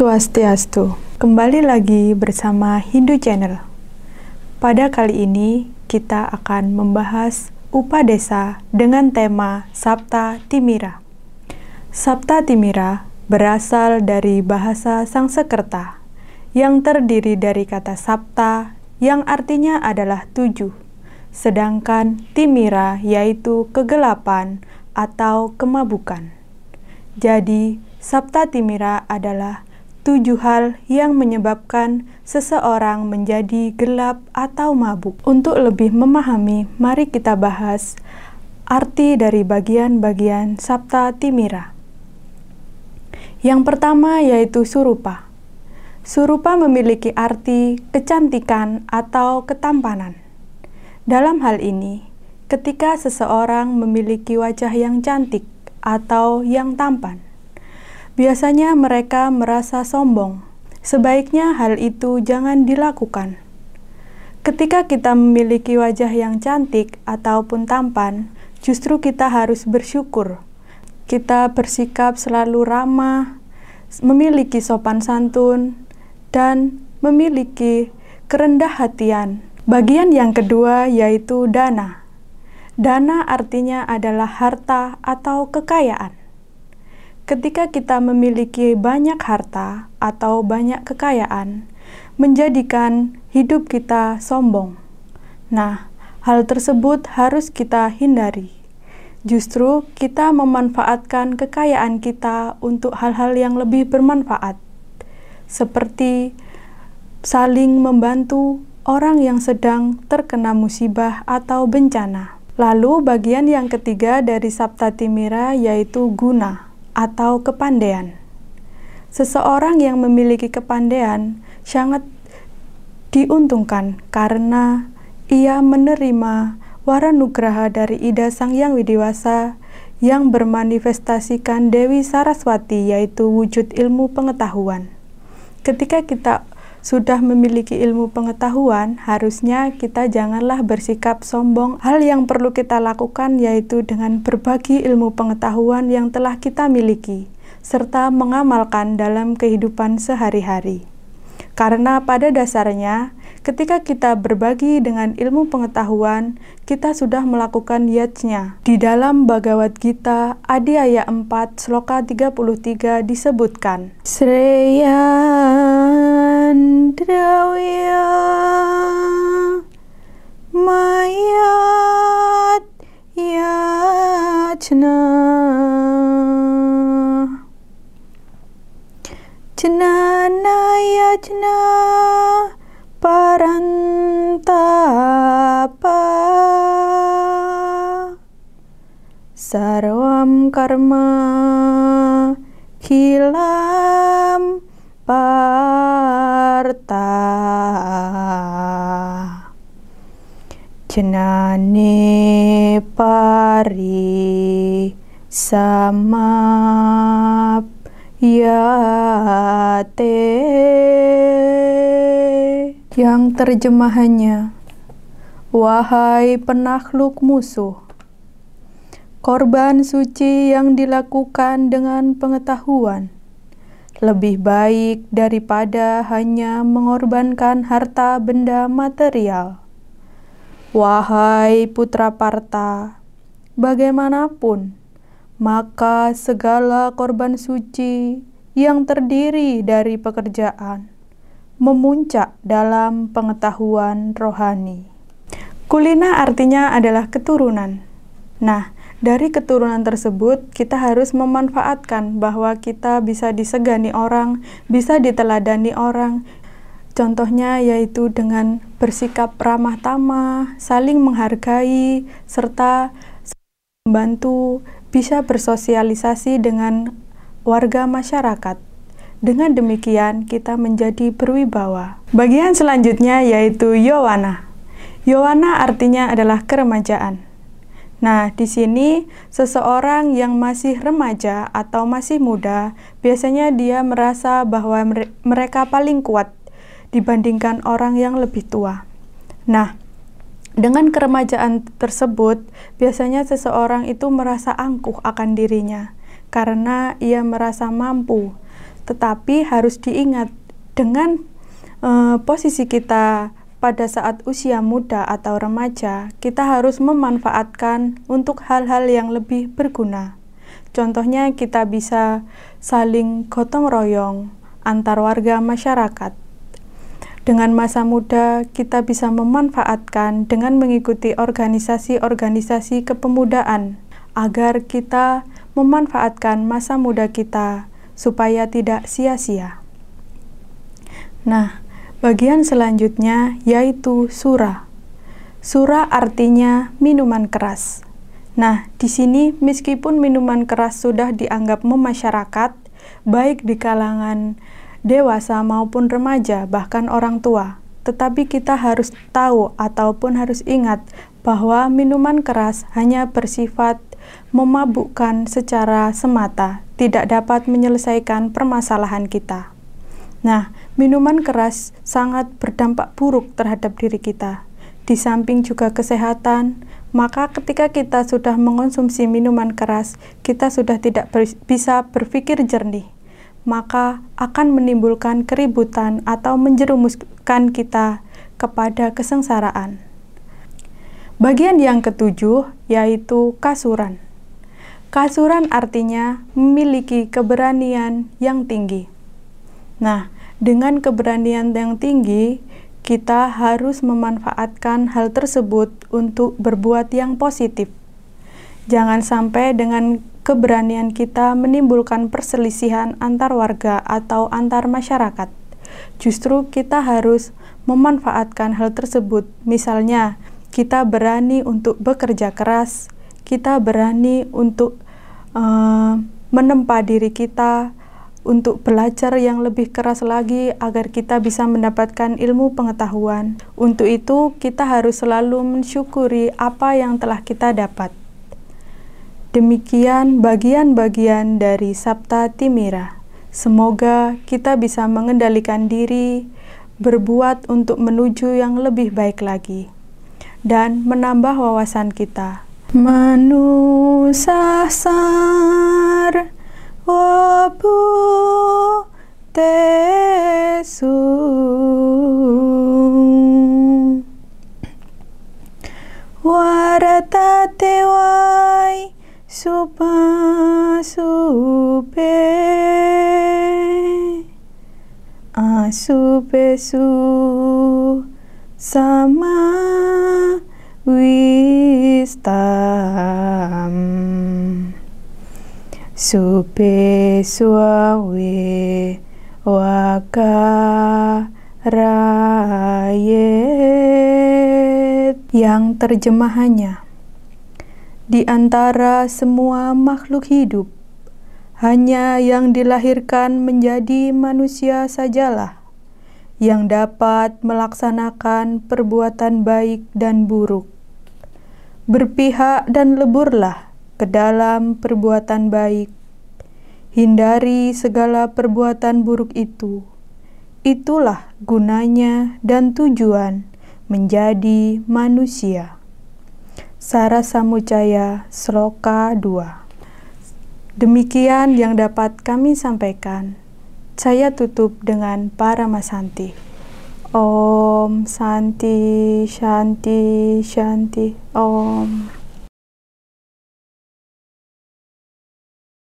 Swastiastu. Kembali lagi bersama Hindu Channel. Pada kali ini kita akan membahas Upadesa dengan tema Sabta Timira. Sabta Timira berasal dari bahasa Sangsekerta yang terdiri dari kata Sabta yang artinya adalah tujuh, sedangkan Timira yaitu kegelapan atau kemabukan. Jadi, Sabta Timira adalah tujuh hal yang menyebabkan seseorang menjadi gelap atau mabuk. Untuk lebih memahami, mari kita bahas arti dari bagian-bagian Sabta Timira. Yang pertama yaitu surupa. Surupa memiliki arti kecantikan atau ketampanan. Dalam hal ini, ketika seseorang memiliki wajah yang cantik atau yang tampan, Biasanya mereka merasa sombong. Sebaiknya hal itu jangan dilakukan. Ketika kita memiliki wajah yang cantik ataupun tampan, justru kita harus bersyukur. Kita bersikap selalu ramah, memiliki sopan santun, dan memiliki kerendah hatian. Bagian yang kedua yaitu dana. Dana artinya adalah harta atau kekayaan. Ketika kita memiliki banyak harta atau banyak kekayaan, menjadikan hidup kita sombong. Nah, hal tersebut harus kita hindari. Justru kita memanfaatkan kekayaan kita untuk hal-hal yang lebih bermanfaat, seperti saling membantu orang yang sedang terkena musibah atau bencana. Lalu, bagian yang ketiga dari Sabta Timira yaitu guna atau kepandaian. Seseorang yang memiliki kepandaian sangat diuntungkan karena ia menerima waranugraha dari Ida Sang Yang Widiwasa yang bermanifestasikan Dewi Saraswati yaitu wujud ilmu pengetahuan. Ketika kita sudah memiliki ilmu pengetahuan, harusnya kita janganlah bersikap sombong. Hal yang perlu kita lakukan yaitu dengan berbagi ilmu pengetahuan yang telah kita miliki, serta mengamalkan dalam kehidupan sehari-hari. Karena pada dasarnya, ketika kita berbagi dengan ilmu pengetahuan, kita sudah melakukan yajnya. Di dalam Bhagavad Gita, Adi ayat 4, Sloka 33 disebutkan, Sreya Drawya Mayat Yachna. Jnana Yachna Parantapa. Sarvam Karma Hilam parta jenane pari samap yate. Yang terjemahannya wahai penakluk musuh korban suci yang dilakukan dengan pengetahuan lebih baik daripada hanya mengorbankan harta benda material. Wahai putra Parta, bagaimanapun, maka segala korban suci yang terdiri dari pekerjaan memuncak dalam pengetahuan rohani. Kulina artinya adalah keturunan. Nah, dari keturunan tersebut, kita harus memanfaatkan bahwa kita bisa disegani orang, bisa diteladani orang. Contohnya yaitu dengan bersikap ramah tamah, saling menghargai, serta membantu bisa bersosialisasi dengan warga masyarakat. Dengan demikian, kita menjadi berwibawa. Bagian selanjutnya yaitu Yowana. Yowana artinya adalah keremajaan. Nah, di sini seseorang yang masih remaja atau masih muda, biasanya dia merasa bahwa mereka paling kuat dibandingkan orang yang lebih tua. Nah, dengan keremajaan tersebut, biasanya seseorang itu merasa angkuh akan dirinya karena ia merasa mampu. Tetapi harus diingat dengan uh, posisi kita pada saat usia muda atau remaja, kita harus memanfaatkan untuk hal-hal yang lebih berguna. Contohnya, kita bisa saling gotong royong antar warga masyarakat. Dengan masa muda, kita bisa memanfaatkan dengan mengikuti organisasi-organisasi kepemudaan agar kita memanfaatkan masa muda kita supaya tidak sia-sia. Nah, Bagian selanjutnya yaitu sura. Sura artinya minuman keras. Nah, di sini meskipun minuman keras sudah dianggap memasyarakat, baik di kalangan dewasa maupun remaja, bahkan orang tua, tetapi kita harus tahu ataupun harus ingat bahwa minuman keras hanya bersifat memabukkan secara semata, tidak dapat menyelesaikan permasalahan kita. Nah, minuman keras sangat berdampak buruk terhadap diri kita. Di samping juga kesehatan, maka ketika kita sudah mengonsumsi minuman keras, kita sudah tidak ber bisa berpikir jernih. Maka akan menimbulkan keributan atau menjerumuskan kita kepada kesengsaraan. Bagian yang ketujuh yaitu kasuran. Kasuran artinya memiliki keberanian yang tinggi. Nah, dengan keberanian yang tinggi, kita harus memanfaatkan hal tersebut untuk berbuat yang positif. Jangan sampai dengan keberanian kita menimbulkan perselisihan antar warga atau antar masyarakat. Justru kita harus memanfaatkan hal tersebut. Misalnya, kita berani untuk bekerja keras, kita berani untuk uh, menempa diri kita, untuk belajar yang lebih keras lagi agar kita bisa mendapatkan ilmu pengetahuan. Untuk itu, kita harus selalu mensyukuri apa yang telah kita dapat. Demikian bagian-bagian dari Sabta Timira. Semoga kita bisa mengendalikan diri, berbuat untuk menuju yang lebih baik lagi, dan menambah wawasan kita. Manusasar Opu tesu. Waratate wai supasupe Asupesu sama wi Supe suawe waka rayet yang terjemahannya di antara semua makhluk hidup hanya yang dilahirkan menjadi manusia sajalah yang dapat melaksanakan perbuatan baik dan buruk berpihak dan leburlah ke dalam perbuatan baik. Hindari segala perbuatan buruk itu. Itulah gunanya dan tujuan menjadi manusia. Sara Samucaya Sloka 2 Demikian yang dapat kami sampaikan. Saya tutup dengan para masanti. Om Santi Shanti Shanti Om